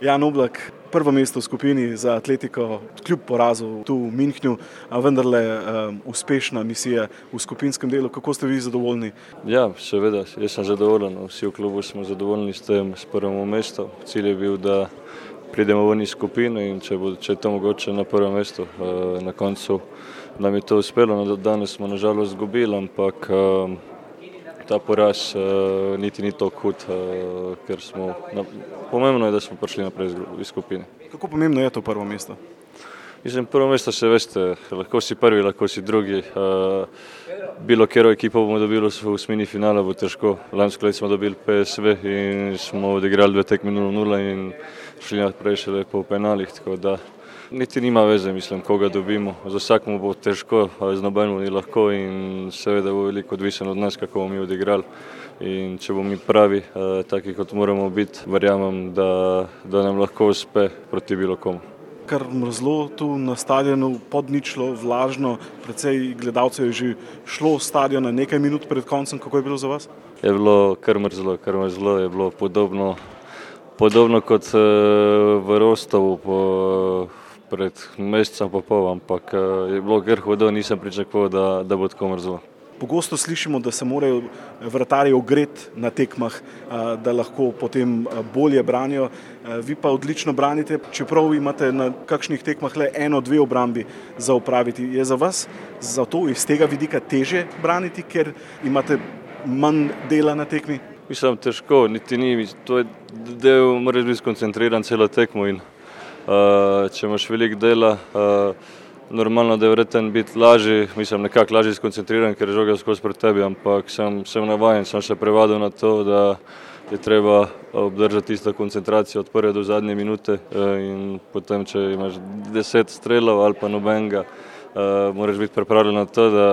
Jan Oblak, prvo mesto v skupini za atletiko, kljub porazu tu v Münchnu, a vendarle um, uspešna misija v skupinskem delu. Kako ste vi zadovoljni? Ja, seveda, jaz sem zadovoljen. Vsi v klubu smo zadovoljni s tem, s prvim mestom. Cilj je bil, da pridemo v njih skupino in če, bo, če je to mogoče na prvem mestu. Uh, na koncu nam je to uspelo, no, danes smo nažalost izgubili, ampak uh, ta poraz uh, niti ni tako hud, uh, ker smo, na, pomembno je, da smo prišli naprej iz skupine. Kako pomembno je to prvo mesto? Mislim, prvo mesto se veste, lahko si prvi, lahko si drugi. Uh, bilo kero ekipo bomo dobili v osmini finala, bo težko. Lansko leto smo dobili PSV in smo odigrali dve tekmi 0-0 in šli naprej še po penalih. Niti nima veze, mislim, koga dobimo. Za vsakmu bo težko, z nobenim ni lahko in seveda bo veliko odvisen od nas, kako bomo mi odigrali. In če bomo mi pravi, eh, taki kot moramo biti, verjamem, da, da nam lahko uspe proti bilo komu. Kar mrzlo tu na stadionu, podničlo, vlažno, predvsej gledalcev je že šlo v stadion nekaj minut pred koncem. Kako je bilo za vas? Je bilo kar mrzlo, kar mrzlo je bilo podobno, podobno kot uh, v Rostovu. Po, pred mesecem pa pol, ampak eh, je bilo kar hudo, nisem pričakoval, da, da bo tako mrzlo. Pogosto slišimo, da se morajo vrtarji ogreti na tekmah, eh, da lahko potem eh, bolje branijo. Vi pa odlično branite, čeprav imate na kakšnih tekmah le eno, dve obrambi za upraviti. Je za vas zato iz tega vidika teže braniti, ker imate manj dela na tekmi? Mislim, težko, niti ni. To je del, moraš biti skoncentriran celo tekmo in če imaš veliko dela, uh, normalno da je vreten biti lažji, mislim nekako lažje skoncentriran, ker je žoga skozi pred tebi, ampak sem, sem navajen, sem se prevadil na to, da je treba obdržati isto koncentracijo od prve do zadnje minute in potem, če imaš deset strelov ali pa nobenega, moraš biti pripravljen na to, da,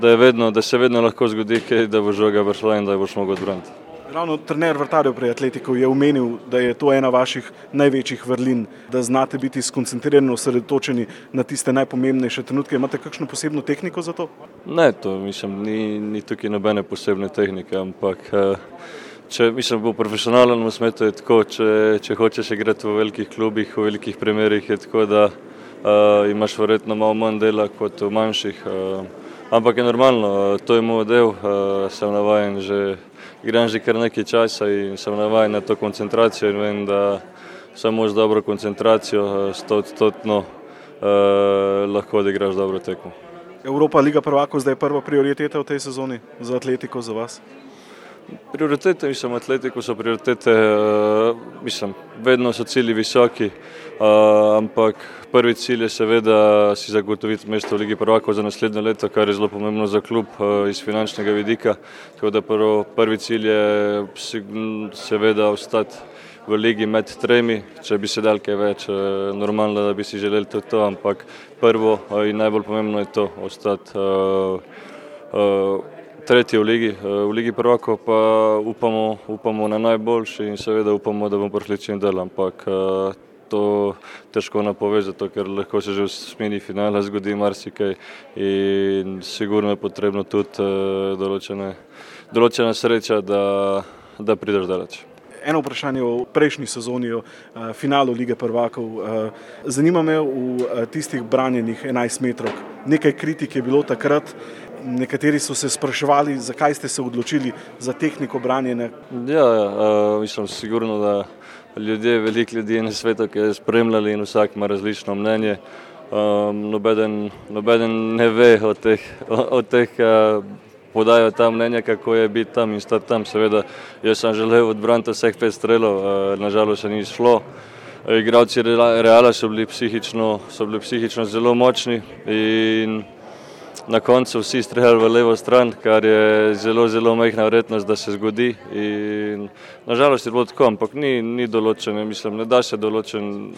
da, vedno, da se vedno lahko zgodi, kaj, da bo žoga vršla in da boš mogel odbraniti. Ravno trener vrtarjev pri Atletiku je omenil, da je to ena vaših največjih vrlin, da znate biti skoncentrirani, osredotočeni na tiste najpomembnejše trenutke. Imate kakšno posebno tehniko za to? Ne, to mislim, ni, ni tukaj nobene posebne tehnike, ampak eh, če mislim, bo profesionalen v smetu, je tako, če, če hočeš igrati v velikih klubih, v velikih primerih, je tako, da uh, imaš verjetno malo manj dela kot v manjših. Uh, ampak je normalno, to je moj del, uh, sem navajen že igram že kar nekaj časa in sem navajen na to koncentracijo vem, da samo z dobro koncentracijo, eh, stotno, eh, lahko odigraš dobro tekmo. Evropa, Liga prvakov, zdaj je prva prioriteta v tej sezoni za atletiko, za vas? Prioritete, mislim, atletiko so prioritete, uh, mislim, vedno so cilji visoki, uh, ampak prvi cilj je seveda si zagotoviti mesto v Ligi prvakov za naslednje leto, kar je zelo pomembno za klub uh, iz finančnega vidika. Tako da prvo, prvi cilj je seveda ostati v ligi med tremi, če bi se dal kaj več, normalno, da bi si želeli to, to ampak prvo in najbolj pomembno je to, ostati tretji v ligi, eh, v ligi prvako pa upamo, upamo na najboljši in seveda upamo, da bomo prišli čim dalj, ampak eh, to težko napovedati, ker lahko se že v smeni finala zgodi marsikaj in sigurno je potrebno tudi eh, določene, določena sreča, da, da prideš daleč. Eno vprašanje o prejšnji sezoni, o finalu lige prvakov. Zanima me v tistih branjenih 11 metrov. Nekaj kritik je bilo takrat, nekateri so se spraševali, zakaj ste se odločili za tehniko branjenja. Ja, uh, mislim, sigurno, da ljudje, veliko ljudi na svetu, ki je spremljali in vsak ima različno mnenje. Um, nobeden, nobeden ne ve o teh, o, o teh uh, podajo ta mnenja, kako je biti tam in stati tam. Seveda, jaz sem želel odbraniti vseh pet strelov, uh, nažalost se ni šlo. Igravci Reala so bili psihično, so bili psihično zelo močni in na koncu vsi streljali v levo stran, kar je zelo, zelo majhna vrednost, da se zgodi. In, nažalost je bilo tako, ampak ni, ni določen, mislim, ne da se določen.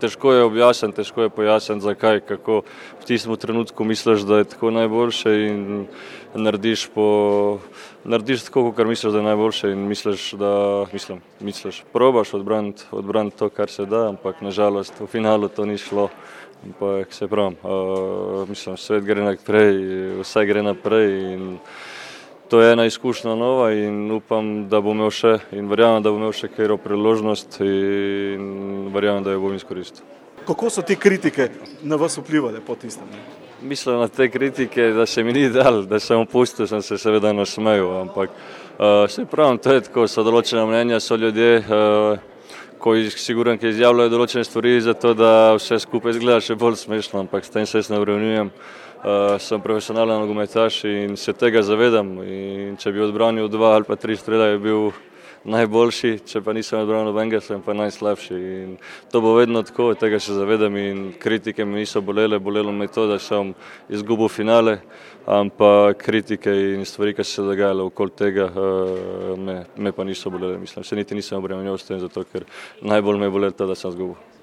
Težko je objasniti, težko je pojasniti, zakaj, kako v tistem trenutku misliš, da je tako najboljše in narediš, po, narediš tako, kot misliš, da je najboljše in misliš, da mislim, misliš, probaš odbraniti odbran to, kar se da, ampak nažalost v finalu to ni šlo. Ampak se pravi, uh, mislim, svet gre naprej, vse gre naprej. In to je ena izkušnja nova in upam, da bo imel še in verjamem, da bo imel še kero priložnost in verjamem, da jo bom izkoristil. Kako so te kritike na vas vplivali po tistem? Mislim na te kritike, da se mi ni dal, da sem opustil, sem se seveda nasmejal, ampak uh, se pravim, to je tako, so določene mnenja, so ljudje, uh, ko jih siguran, ki izjavljajo določene stvari, zato da vse skupaj izgleda še bolj smešno, ampak s tem se jaz ne obremenjujem. Uh, sem profesionalen nogometaš in se tega zavedam. In če bi odbranil dva ali pa tri strele, je bil najboljši, če pa nisem odbral nobenega, sem pa najslabši. In to bo vedno tako, tega se zavedam in kritike mi niso bolele, bolelo me to, da sem izgubil finale, ampak kritike in stvari, ki so se dogajale okoli tega, me, me pa niso bolele. Mislim, se niti nisem obremenil s tem, zato ker najbolj me je bolelo to, da sem izgubil.